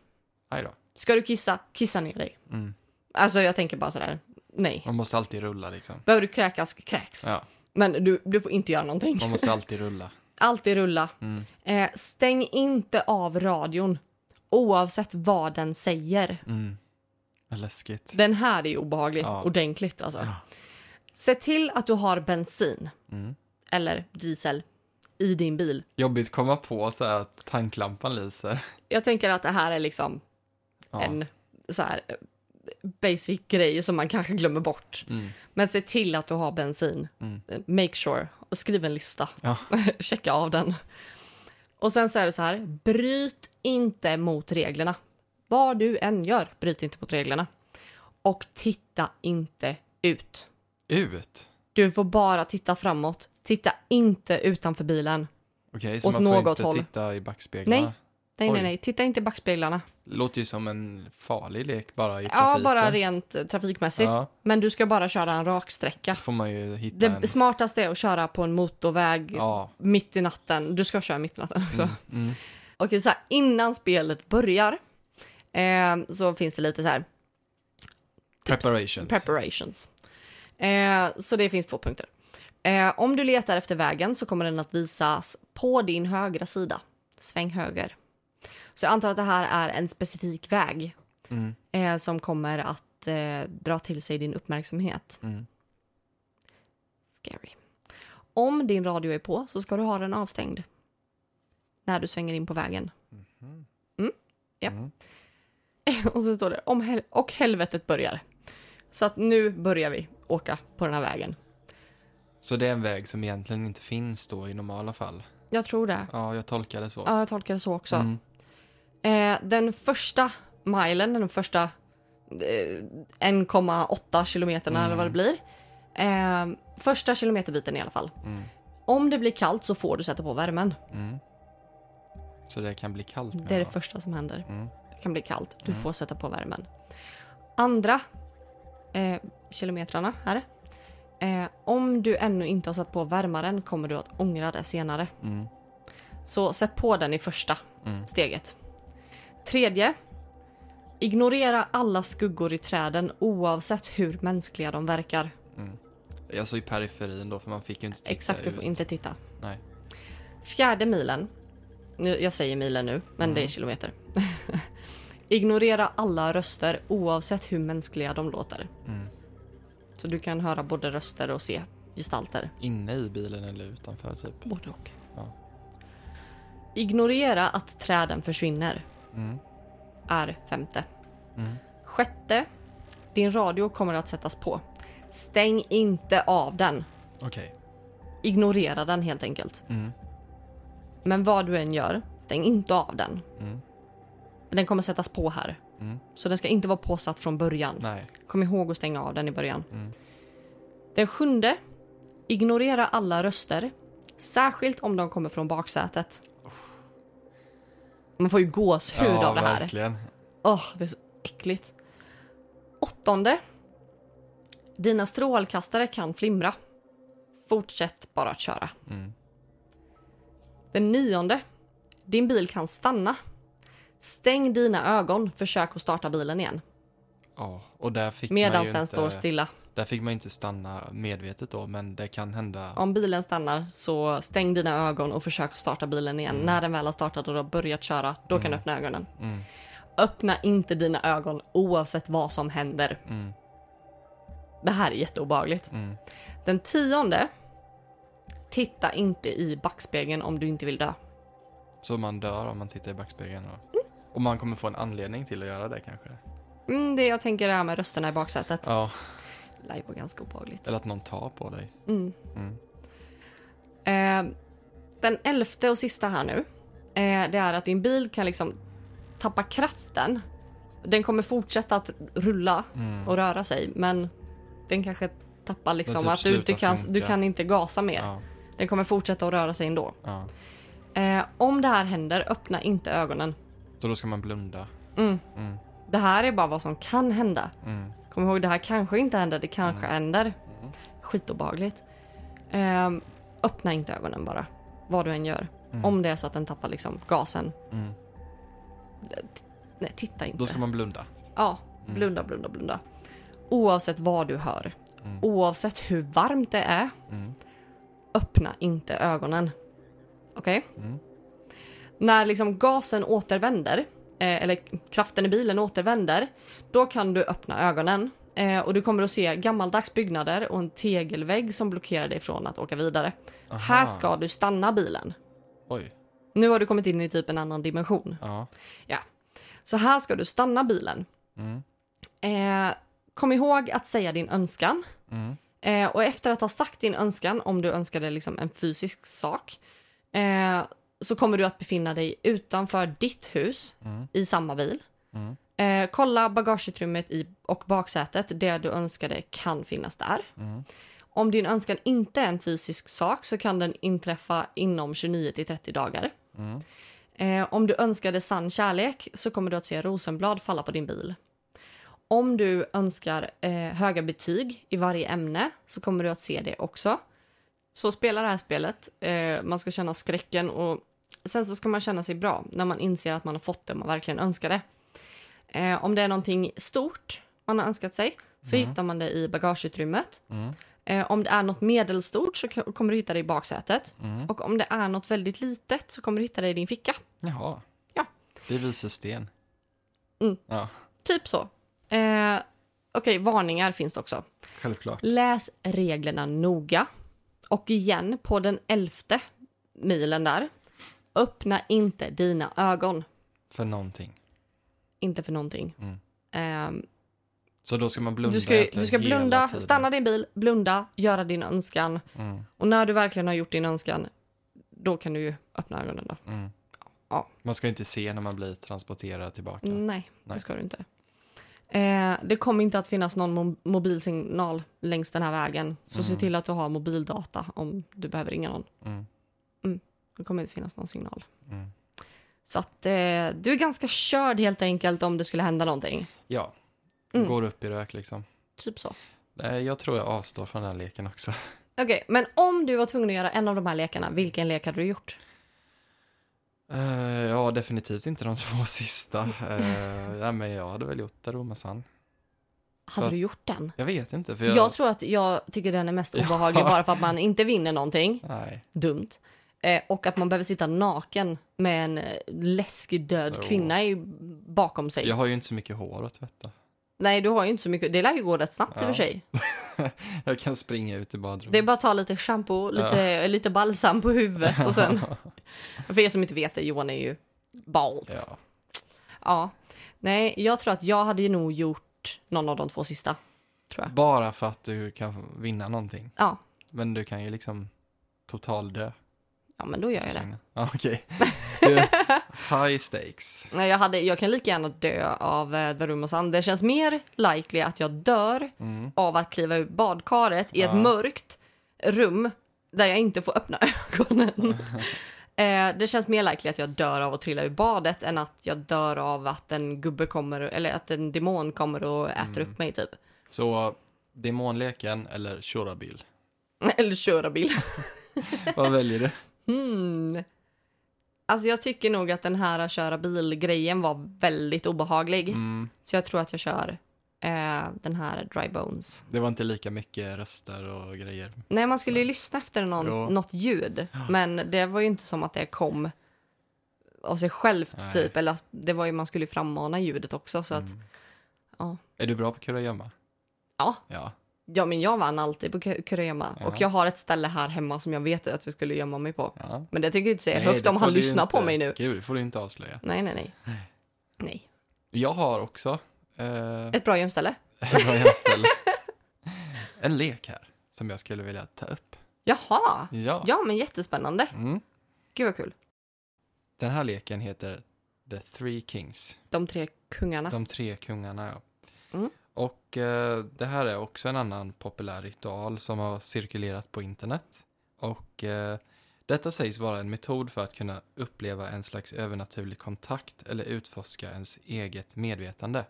Aj då. Ska du kissa, kissa ner dig. Mm. Alltså jag tänker bara sådär, nej. Man måste alltid rulla liksom. Behöver du kräkas, kräks. Ja, Men du, du får inte göra någonting. man måste alltid rulla. Alltid rulla. Mm. Eh, stäng inte av radion. Oavsett vad den säger. Mm. Läskigt. Den här är obehaglig. Ja. Ordentligt alltså. Ja. Se till att du har bensin Mm. eller diesel i din bil. Jobbigt att komma på så här att tanklampan lyser. Jag tänker att det här är liksom Ja. en så här eh, basic grej som man kanske glömmer bort. Mm. Men se till att du har bensin. Mm. Eh, Make sure. Skriv en lista. Ja. Checka av den. Och sen så är det så här. Bryt inte mot reglerna. Vad du än gör, bryt inte mot reglerna. Och titta inte ut. Ut? Du får bara titta framåt. Titta inte utanför bilen. Okej, så Åt man får inte håll. titta i backspeglarna? Nej. Nej, Oj. nej, nej. Titta inte i backspeglarna. Låter ju som en farlig lek bara i Ja, trafiken. bara rent eh, trafikmässigt. Ja, Men du ska bara köra en rak sträcka. får man ju hitta Det en... smartaste är att köra på en motorväg Ja. mitt i natten. Du ska köra mitt i natten också. Mm. Mm. Okej, så här, innan spelet börjar eh, så finns det lite så här Preparations. preparations. Eh, så det finns två punkter. Eh, om du letar efter vägen så kommer den att visas på din högra sida. Sväng höger. Så jag antar att det här är en specifik väg Mm. eh, som kommer att eh, dra till sig din uppmärksamhet. Mm. Scary. Om din radio är på så ska du ha den avstängd. När du svänger in på vägen. Mm, ja. Mm. Och så står det om hel- och helvetet börjar. Så att nu börjar vi åka på den här vägen. Så det är en väg som egentligen inte finns då i normala fall? Jag tror det. Ja, jag tolkar det så. Ja, jag tolkar det så också. Mm. Eh, den första milen, den första eh, 1,8 kilometerna eller vad det blir. Eh, första kilometerbiten i alla fall. Mm. Om det blir kallt så får du sätta på värmen. Mm. Så det kan bli kallt Det är menar det första som händer. Mm. Det kan bli kallt. Du Mm. får sätta på värmen. Andra eh, kilometrarna här. Eh, om du ännu inte har satt på värmaren kommer du att ångra det senare. Mm. Så sätt på den i första Mm. steget. Tredje. Ignorera alla skuggor i träden oavsett hur mänskliga de verkar. Mm. Alltså i periferin då, för man fick ju inte titta Exakt, du får ut. inte titta. Nej. Fjärde milen. Nu, jag säger milen nu, men det är Mm. kilometer. Ignorera alla röster oavsett hur mänskliga de låter. Mm. Så du kan höra både röster och se gestalter. Inne i bilen eller utanför typ. Både och. Ja. Ignorera att träden försvinner. Mm. Är femte. Mm. Sjätte. Din radio kommer att sättas på. Stäng inte av den. Okej. Ignorera den helt enkelt. Mm. Men vad du än gör, stäng inte av den. Mm. Den kommer sättas på här. Mm. Så den ska inte vara påsatt från början. Nej. Kom ihåg att stänga av den i början. Mm. Den sjunde. Ignorera alla röster. Särskilt om de kommer från baksätet. Man får ju gåshud ja, av det här. verkligen. Åh, det är så äckligt. Åttonde. Dina strålkastare kan flimra. fortsätt bara att köra. Mm. Den nionde. Din bil kan stanna. Stäng dina ögon, försök att starta bilen igen. Ja, och där fick Medan man ju den inte, står stilla. Där fick man inte stanna medvetet då, men det kan hända. Om bilen stannar så stäng dina ögon och försök starta bilen igen. När den väl har startat och du har börjat köra, då kan du öppna ögonen. Mm. Öppna inte dina ögon oavsett vad som händer. Mm. Det här är jätteobehagligt. Mm. Den tionde. Titta inte i backspegeln om du inte vill dö. Så man dör om man tittar i backspegeln. Mm. Och, och man kommer få en anledning till att göra det kanske. Mm, det jag tänker är med rösterna i baksätet. Ja, Live var ganska obehagligt. eller att någon tar på dig. Mm. Mm. Eh, den elfte och sista här nu. Eh, det är att din bil kan liksom tappa kraften. Den kommer fortsätta att rulla Mm. och röra sig men den kanske tappar liksom typ att du inte kan, funka. du kan inte gasa mer. Ja, Den kommer fortsätta att röra sig ändå. ja. Eh, om det här händer, öppna inte ögonen. Så då ska man blunda. Mm. Mm. Det här är bara vad som kan hända. Mm. Kom ihåg, det här kanske inte händer, det kanske Mm. händer. Mm. Skitobehagligt. Eh, öppna inte ögonen bara, vad du än gör. Mm. Om det är så att den tappar liksom gasen. Nej, titta inte. Då ska man blunda. Ja, blunda, blunda, blunda. Oavsett vad du hör, oavsett hur varmt det är, öppna inte ögonen. Okej? Mm. När liksom gasen återvänder, eh, eller kraften i bilen återvänder, då kan du öppna ögonen. Eh, och du kommer att se gammaldags byggnader och en tegelvägg som blockerar dig från att åka vidare. Aha. Här ska du stanna bilen. Oj. Nu har du kommit in i typ en annan dimension. Ja. Så här ska du stanna bilen. Mm. Eh, kom ihåg att säga din önskan. Mm. Eh, och efter att ha sagt din önskan, om du önskade liksom en fysisk sak, eh, så kommer du att befinna dig utanför ditt hus Mm. i samma bil. Mm. Eh, kolla bagageutrymmet i, och baksätet, det du önskade kan finnas där. Mm. Om din önskan inte är en fysisk sak så kan den inträffa inom 29 till 30 dagar. Mm. Eh, om du önskade sann kärlek så kommer du att se rosenblad falla på din bil. Om du önskar eh, höga betyg i varje ämne så kommer du att se det också. Så spela det här spelet. Eh, man ska känna skräcken och sen så ska man känna sig bra när man inser att man har fått det man verkligen önskade. Eh, om det är någonting stort man har önskat sig så Mm. hittar man det i bagageutrymmet. Mm. Eh, om det är något medelstort så kommer du hitta det i baksätet. Mm. Och om det är något väldigt litet så kommer du hitta det i din ficka. Jaha. Ja. Det visar sten. Mm. Ja, Typ så. Eh, Okej, varningar finns det också. självklart. Läs reglerna noga. Och igen, på den elfte milen där. Öppna inte dina ögon. För någonting. Inte för någonting. Mm. Eh, Så då ska man blunda du ska, du ska blunda, stanna din bil, blunda, göra din önskan. Mm. Och när du verkligen har gjort din önskan, då kan du ju öppna ögonen då. Mm. Ja. Man ska inte se när man blir transporterad tillbaka. Nej, Nej. det ska du inte. Eh, det kommer inte att finnas någon mo- mobilsignal längs den här vägen. Så se Mm. till att du har mobildata om du behöver ringa någon. Mm. Det kommer inte finnas någon signal. Mm. Så att eh, du är ganska körd helt enkelt om det skulle hända någonting. Ja, Mm. går upp i rök liksom. Typ så. Nej, jag tror jag avstår från den här leken också. Okej, men om du var tvungen att göra en av de här lekarna, vilken lek hade du gjort? Eh, ja, definitivt inte de två sista. Uh, ja, men jag hade väl gjort Darumasan. Hade För- du gjort den? Jag vet inte, för Jag... jag... tror att jag tycker den är mest obehaglig bara för att man inte vinner någonting. Nej. Dumt. Eh, och att man behöver sitta naken med en eh, läskig död Jo. kvinna i, bakom sig. Jag har ju inte så mycket hår att tvätta. Nej, du har ju inte så mycket. Det lär ju gå rätt snabbt i och för sig. Jag kan springa ut i badrummet. Det är bara att ta lite shampoo, lite, lite balsam på huvudet och sen... för er som inte vet det, Johan är ju bald. Ja. Ja. Nej, jag tror att jag hade ju nog gjort någon av de två sista. Tror jag. Bara för att du kan vinna någonting. Ja, Men du kan ju liksom total dö. Ja men då gör jag det. Ja, okej. Du, High stakes. Nej, Jag, hade, jag kan lika gärna dö av eh, The Room of Sun. Det känns mer likely att jag dör Mm. av att kliva ur badkaret i ett Ja. mörkt rum där jag inte får öppna ögonen. eh, det känns mer likely att jag dör av att trilla ur badet än att jag dör av att en gubbe kommer, eller att en demon kommer och äter Mm. upp mig typ. Så demonleken eller Shorabil? Eller köra bil. Vad väljer du? Hmm. Alltså jag tycker nog att den här köra bil-grejen var väldigt obehaglig. Mm, Så jag tror att jag kör eh, den här Dry Bones. det var inte lika mycket röster och grejer. Nej, man skulle ju lyssna efter någon, Ja. något ljud. Men det var ju inte som att det kom av sig självt Nej. typ. Eller att det var ju, man skulle frammana ljudet också. Så att, Mm. ja. Är du bra på kurragömma? Ja. Ja. Ja, men jag vann alltid på ku- kurragömma. Ja. Och jag har ett ställe här hemma som jag vet att jag skulle gömma mig på. ja. Men det tänker jag inte säga Nej, högt om han lyssnar på inte- mig nu. Gud, det får du inte avslöja. Nej, nej, nej. Nej. Jag har också eh, Ett bra gömställe. ett bra jämställe. en lek här som jag skulle vilja ta upp. Jaha. Ja. Ja, men jättespännande. Mm. Gud vad kul. Den här leken heter The Three Kings. De tre kungarna. De tre kungarna, ja. Och eh, det här är också en annan populär ritual som har cirkulerat på internet. Och eh, detta sägs vara en metod för att kunna uppleva en slags övernaturlig kontakt eller utforska ens eget medvetande.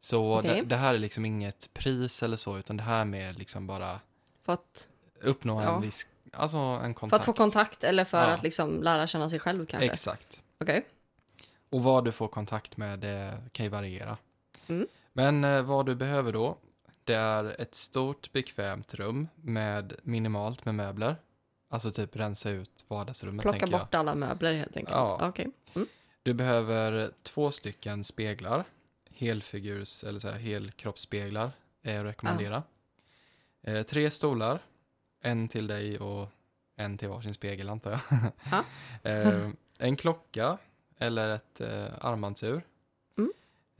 Så Okej. det, det här är liksom inget pris eller så, utan det här med liksom bara För att, uppnå Ja. en viss, alltså en för kontakt. att få kontakt eller för Ja. att liksom lära känna sig själv kanske? Exakt. Okej. Och vad du får kontakt med det kan ju variera. Mm. Men eh, vad du behöver då, det är ett stort bekvämt rum med minimalt med möbler. Alltså typ rensa ut vardagsrummet Plocka tänker jag. bort alla möbler helt enkelt. Ja. Okej. Mm. Du behöver två stycken speglar. Helfigurs eller så här, helkroppsspeglar är att rekommendera. Eh, tre stolar. En till dig och en till varsin spegel antar jag. Ja. eh, en klocka eller ett eh, armbandsur.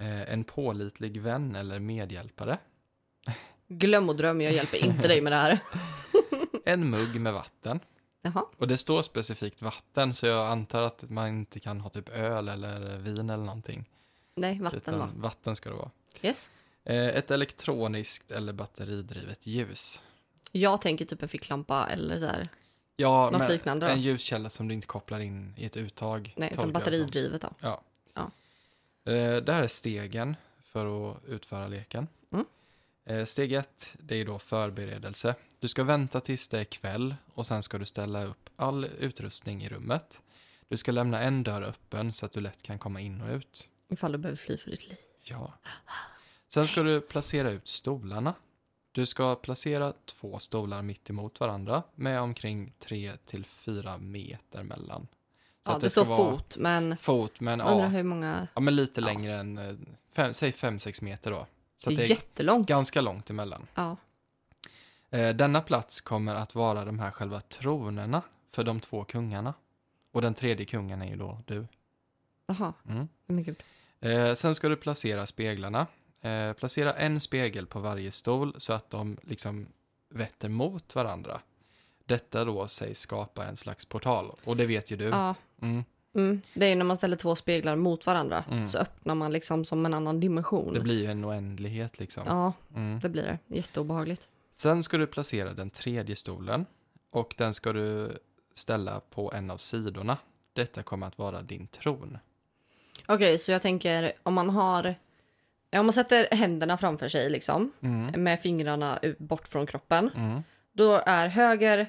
Eh, en pålitlig vän eller medhjälpare. Glöm och dröm, jag hjälper inte dig med det här. En mugg med vatten. Jaha. Och det står specifikt vatten så jag antar att man inte kan ha typ öl eller vin eller någonting. Nej, vatten utan va? vatten ska det vara. Yes. Eh, Ett elektroniskt eller batteridrivet ljus. Jag tänker typ en ficklampa eller så här. Ja, Något liknande då? en ljuskälla som du inte kopplar in i ett uttag. Nej, utan batteridrivet då. Ja. Ja. Eh, Det här är stegen för att utföra leken. Mm. Eh, Steg ett, det är då förberedelse. Du ska vänta tills det är kväll och sen ska du ställa upp all utrustning i rummet. Du ska lämna en dörr öppen så att du lätt kan komma in och ut. Ifall du behöver fly för ditt liv. Ja. Sen ska du placera ut stolarna. Du ska placera två stolar mitt emot varandra med omkring 3 till 4 meter mellan. Så ja, det, ska står fot, men Fot, men undrar ja, hur många... ja, men lite Ja. längre än, eh, fem, säg 5-6 meter då. Så det är det är jättelångt. ganska långt emellan. Ja. Eh, denna plats kommer att vara de här själva tronerna för de två kungarna. Och den tredje kungen är ju då du. Jaha, Mm. men gud. Eh, sen ska du placera speglarna. Eh, placera en spegel på varje stol så att de liksom vetter mot varandra. Detta då sägs skapa en slags portal. Och det vet ju du. Ja. Mm. Mm. Det är när man ställer två speglar mot varandra Mm. så öppnar man liksom som en annan dimension. Det blir ju en oändlighet liksom. Ja, Mm. det blir det. Jätteobehagligt. Sen ska du placera den tredje stolen. Och den ska du ställa på en av sidorna. Detta kommer att vara din tron. Okej, så jag tänker om man har... Om man sätter händerna framför sig liksom, Mm. med fingrarna bort från kroppen. Mm. Då är höger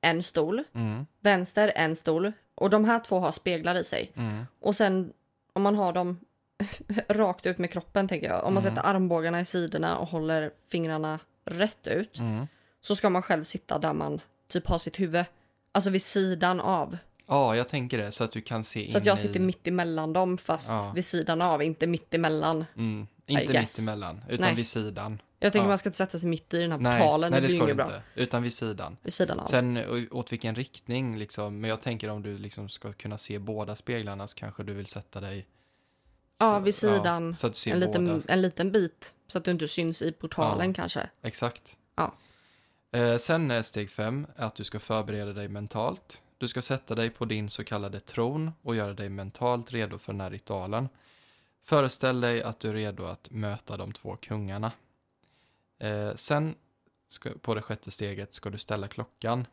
en stol, Mm. vänster en stol och de här två har speglar i sig. Mm. Och sen om man har dem rakt ut med kroppen tänker jag. Om man Mm. sätter armbågarna i sidorna och håller fingrarna rätt ut. Mm. Så ska man själv sitta där man typ har sitt huvud. Alltså vid sidan av. Ja, jag tänker det. Så att du kan se Så att jag i... sitter mitt emellan dem fast Ja. vid sidan av, inte mitt emellan. Mm. Inte mitt emellan, utan Nej. vid sidan. Jag tänker Ja. man ska inte sätta sig mitt i den här Nej, portalen. nej det det blir du inget bra. inte. Utan vid sidan. Vid sidan av. Sen å- åt vilken riktning liksom. Men jag tänker om du liksom ska kunna se båda speglarna så kanske du vill sätta dig... Ja, vid sidan. Ja, så att du ser en, båda. liten, en liten bit. Så att du inte syns i portalen Ja. kanske. Exakt. Ja. Eh, sen är steg fem att du ska förbereda dig mentalt. Du ska sätta dig på din så kallade tron och göra dig mentalt redo för den här ritualen. Föreställ dig att du är redo att möta de två kungarna. Eh, sen ska, på det sjätte steget ska du ställa klockan.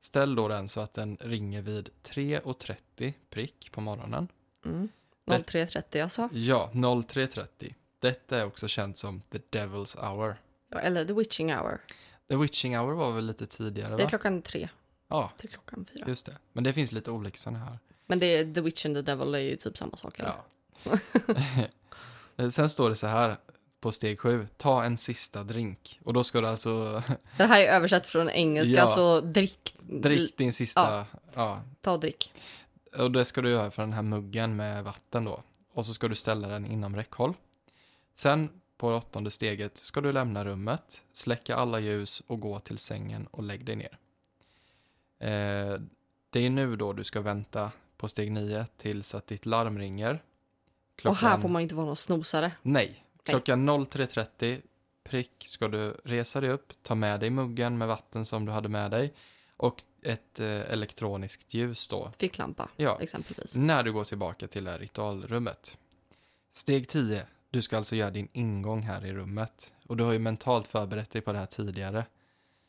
Ställ då den så att den ringer vid 3.30 prick på morgonen. Mm. Det- 03.30 alltså. Ja, 03.30. Detta är också känt som the devil's hour. Eller the witching hour. The Witching Hour var väl lite tidigare, Det är va? klockan tre Ja, till klockan fyra. just det. Men det finns lite olika sådana här. Men det är The Witch and the Devil är ju typ samma sak. eller? Ja. Sen står det så här på steg sju, ta en sista drink. Och då ska du alltså Det här är översatt från engelska, Ja. så drick. drick din sista, ja. Ta och drick. Och det ska du göra för den här muggen med vatten då. Och så ska du ställa den inom räckhåll. Sen på det åttonde steget ska du lämna rummet, släcka alla ljus och gå till sängen och lägg dig ner. Eh, det är nu då du ska vänta på steg nio tills att ditt larm ringer. Och här får man inte vara någon snosare. Nej. Klockan 03.30 prick ska du resa dig upp, ta med dig muggen med vatten som du hade med dig och ett eh, elektroniskt ljus då. Ficklampa, Ja, exempelvis. när du går tillbaka till det här ritualrummet. Steg 10. Du ska alltså göra din ingång här i rummet. Och du har ju mentalt förberett dig på det här tidigare.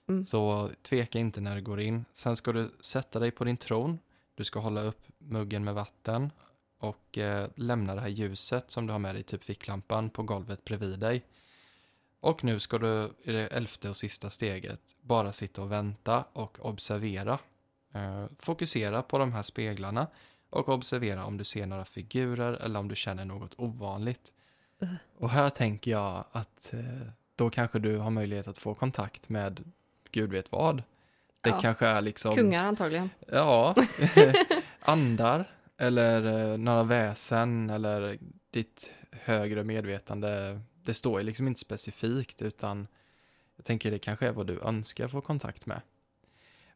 Mm. Så tveka inte när du går in. Sen ska du sätta dig på din tron. Du ska hålla upp muggen med vatten och eh, lämna det här ljuset som du har med dig, typ ficklampan, på golvet bredvid dig. Och nu ska du i det elfte och sista steget bara sitta och vänta och observera. Eh, fokusera på de här speglarna och observera om du ser några figurer eller om du känner något ovanligt. Uh. Och här tänker jag att eh, då kanske du har möjlighet att få kontakt med gud vet vad. Det Ja. kanske är liksom... Kungar antagligen. Ja, andar eller eh, några väsen eller ditt högre medvetande. Det står ju liksom inte specifikt utan jag tänker det kanske är vad du önskar få kontakt med.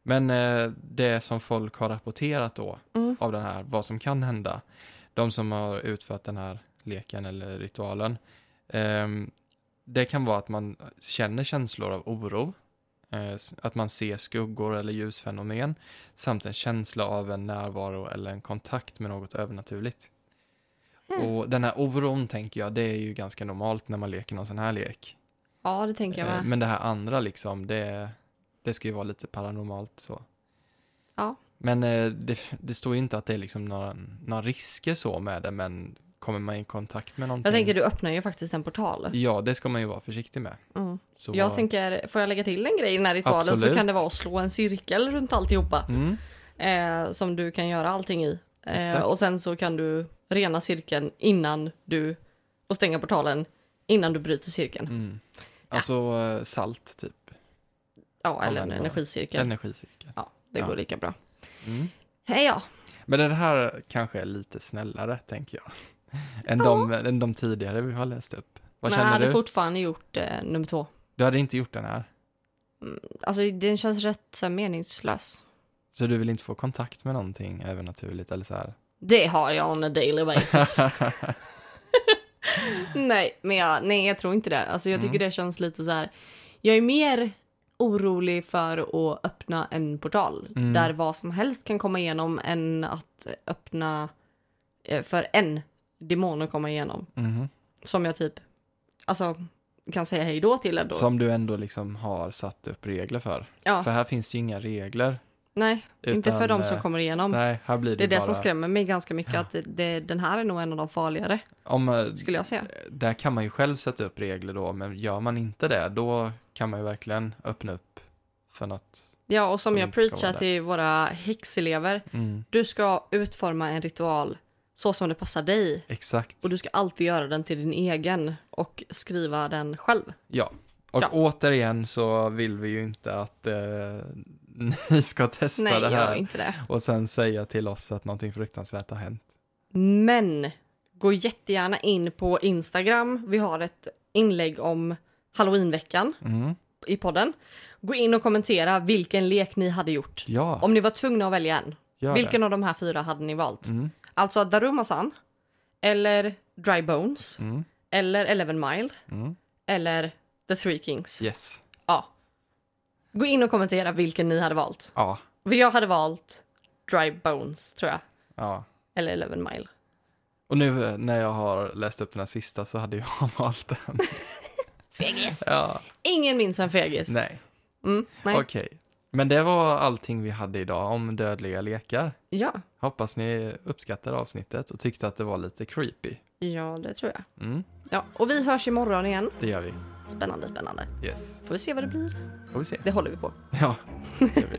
Men eh, det som folk har rapporterat då Mm. av den här, vad som kan hända, de som har utfört den här leken eller ritualen, ehm, det kan vara att man känner känslor av oro, att man ser skuggor eller ljusfenomen, samt en känsla av en närvaro eller en kontakt med något övernaturligt. Hmm. Och den här oron tänker jag, det är ju ganska normalt när man leker någon sån här lek. Ja, det tänker jag Eh, med. Men det här andra liksom, det, det ska ju vara lite paranormalt så. Ja. Men eh, det, det står ju inte att det är liksom några, några risker så med det, men kommer man i kontakt med någonting? Jag tänker, du öppnar ju faktiskt en portal. Ja, det ska man ju vara försiktig med. Mm. Så, Jag tänker, får jag lägga till en grej i den här ritualen så Absolut. kan det vara att slå en cirkel runt alltihopa. Mm, Eh, som du kan göra allting i. Eh, och sen så kan du rena cirkeln innan du, och stänga portalen innan du bryter cirkeln. mm. Alltså eh, salt, typ. Ja, eller en man. energicirkel. Energicirkel. Ja, det Ja. går lika bra. Mm. Hej ja. Men den här kanske är lite snällare, tänker jag. Än, de, än de tidigare vi har läst upp. Vad Men jag hade du? fortfarande gjort eh, nummer två. Du hade inte gjort den här? Alltså den känns rätt så här, meningslös. Så du vill inte få kontakt med någonting övernaturligt eller så här? Det har jag on a daily basis. nej, men jag, nej, jag tror inte det. Alltså jag tycker Mm. det känns lite så här. Jag är mer orolig för att öppna en portal Mm. där vad som helst kan komma igenom än att öppna eh, för en demon att komma igenom. Mhm. Som jag typ, alltså kan säga hej då till ändå. Som du ändå liksom har satt upp regler för. ja, För här finns det ju inga regler. nej, inte utan, för de som eh, kommer igenom. Nej, här blir det, det är det bara... som skrämmer mig ganska mycket, att det, det, den här är nog en av de farligare, Om, eh, skulle jag säga. där kan man ju själv sätta upp regler då, men gör man inte det, då kan man ju verkligen öppna upp för något. Ja, och som, som jag inte preachar till våra häxelever, Mm, du ska utforma en ritual så som det passar dig. exakt. Och du ska alltid göra den till din egen och skriva den själv. Ja. Och Ja. återigen så vill vi ju inte att eh, ni ska testa Nej, det här det. och sen säga till oss att någonting fruktansvärt har hänt. Men gå jättegärna in på Instagram. Vi har ett inlägg om halloweenveckan Mm. i podden. Gå in och kommentera vilken lek ni hade gjort. Ja, Om ni var tvungna att välja en. gör Vilken av de här fyra hade ni valt? det. Mm. Alltså Darumasan, eller Dry Bones, Mm. eller Eleven Mile, Mm. eller The Three Kings. Yes. Ja. Gå in och kommentera vilken ni hade valt. Ja. För jag hade valt Dry Bones, tror jag. ja. Eller Eleven Mile. Och nu eh, när jag har läst upp den här sista så hade jag valt den. Fegis. Ja, Ingen minns en fegis. nej. Mm, nej. Okej. Men det var allting vi hade idag om dödliga lekar. Ja. Hoppas ni uppskattade avsnittet och tyckte att det var lite creepy. ja, det tror jag. Mm, Ja, och vi hörs imorgon igen. det gör vi. Spännande, spännande. Yes, Får vi se vad det blir. får vi se. Det håller vi på. Ja, det gör vi.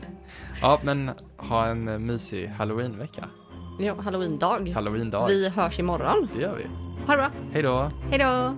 Ja, men ha en mysig halloweenvecka. Ja, halloween-dag. Halloween-dag. Vi hörs imorgon. Det gör vi. Ha det bra. Hej då! Hej då!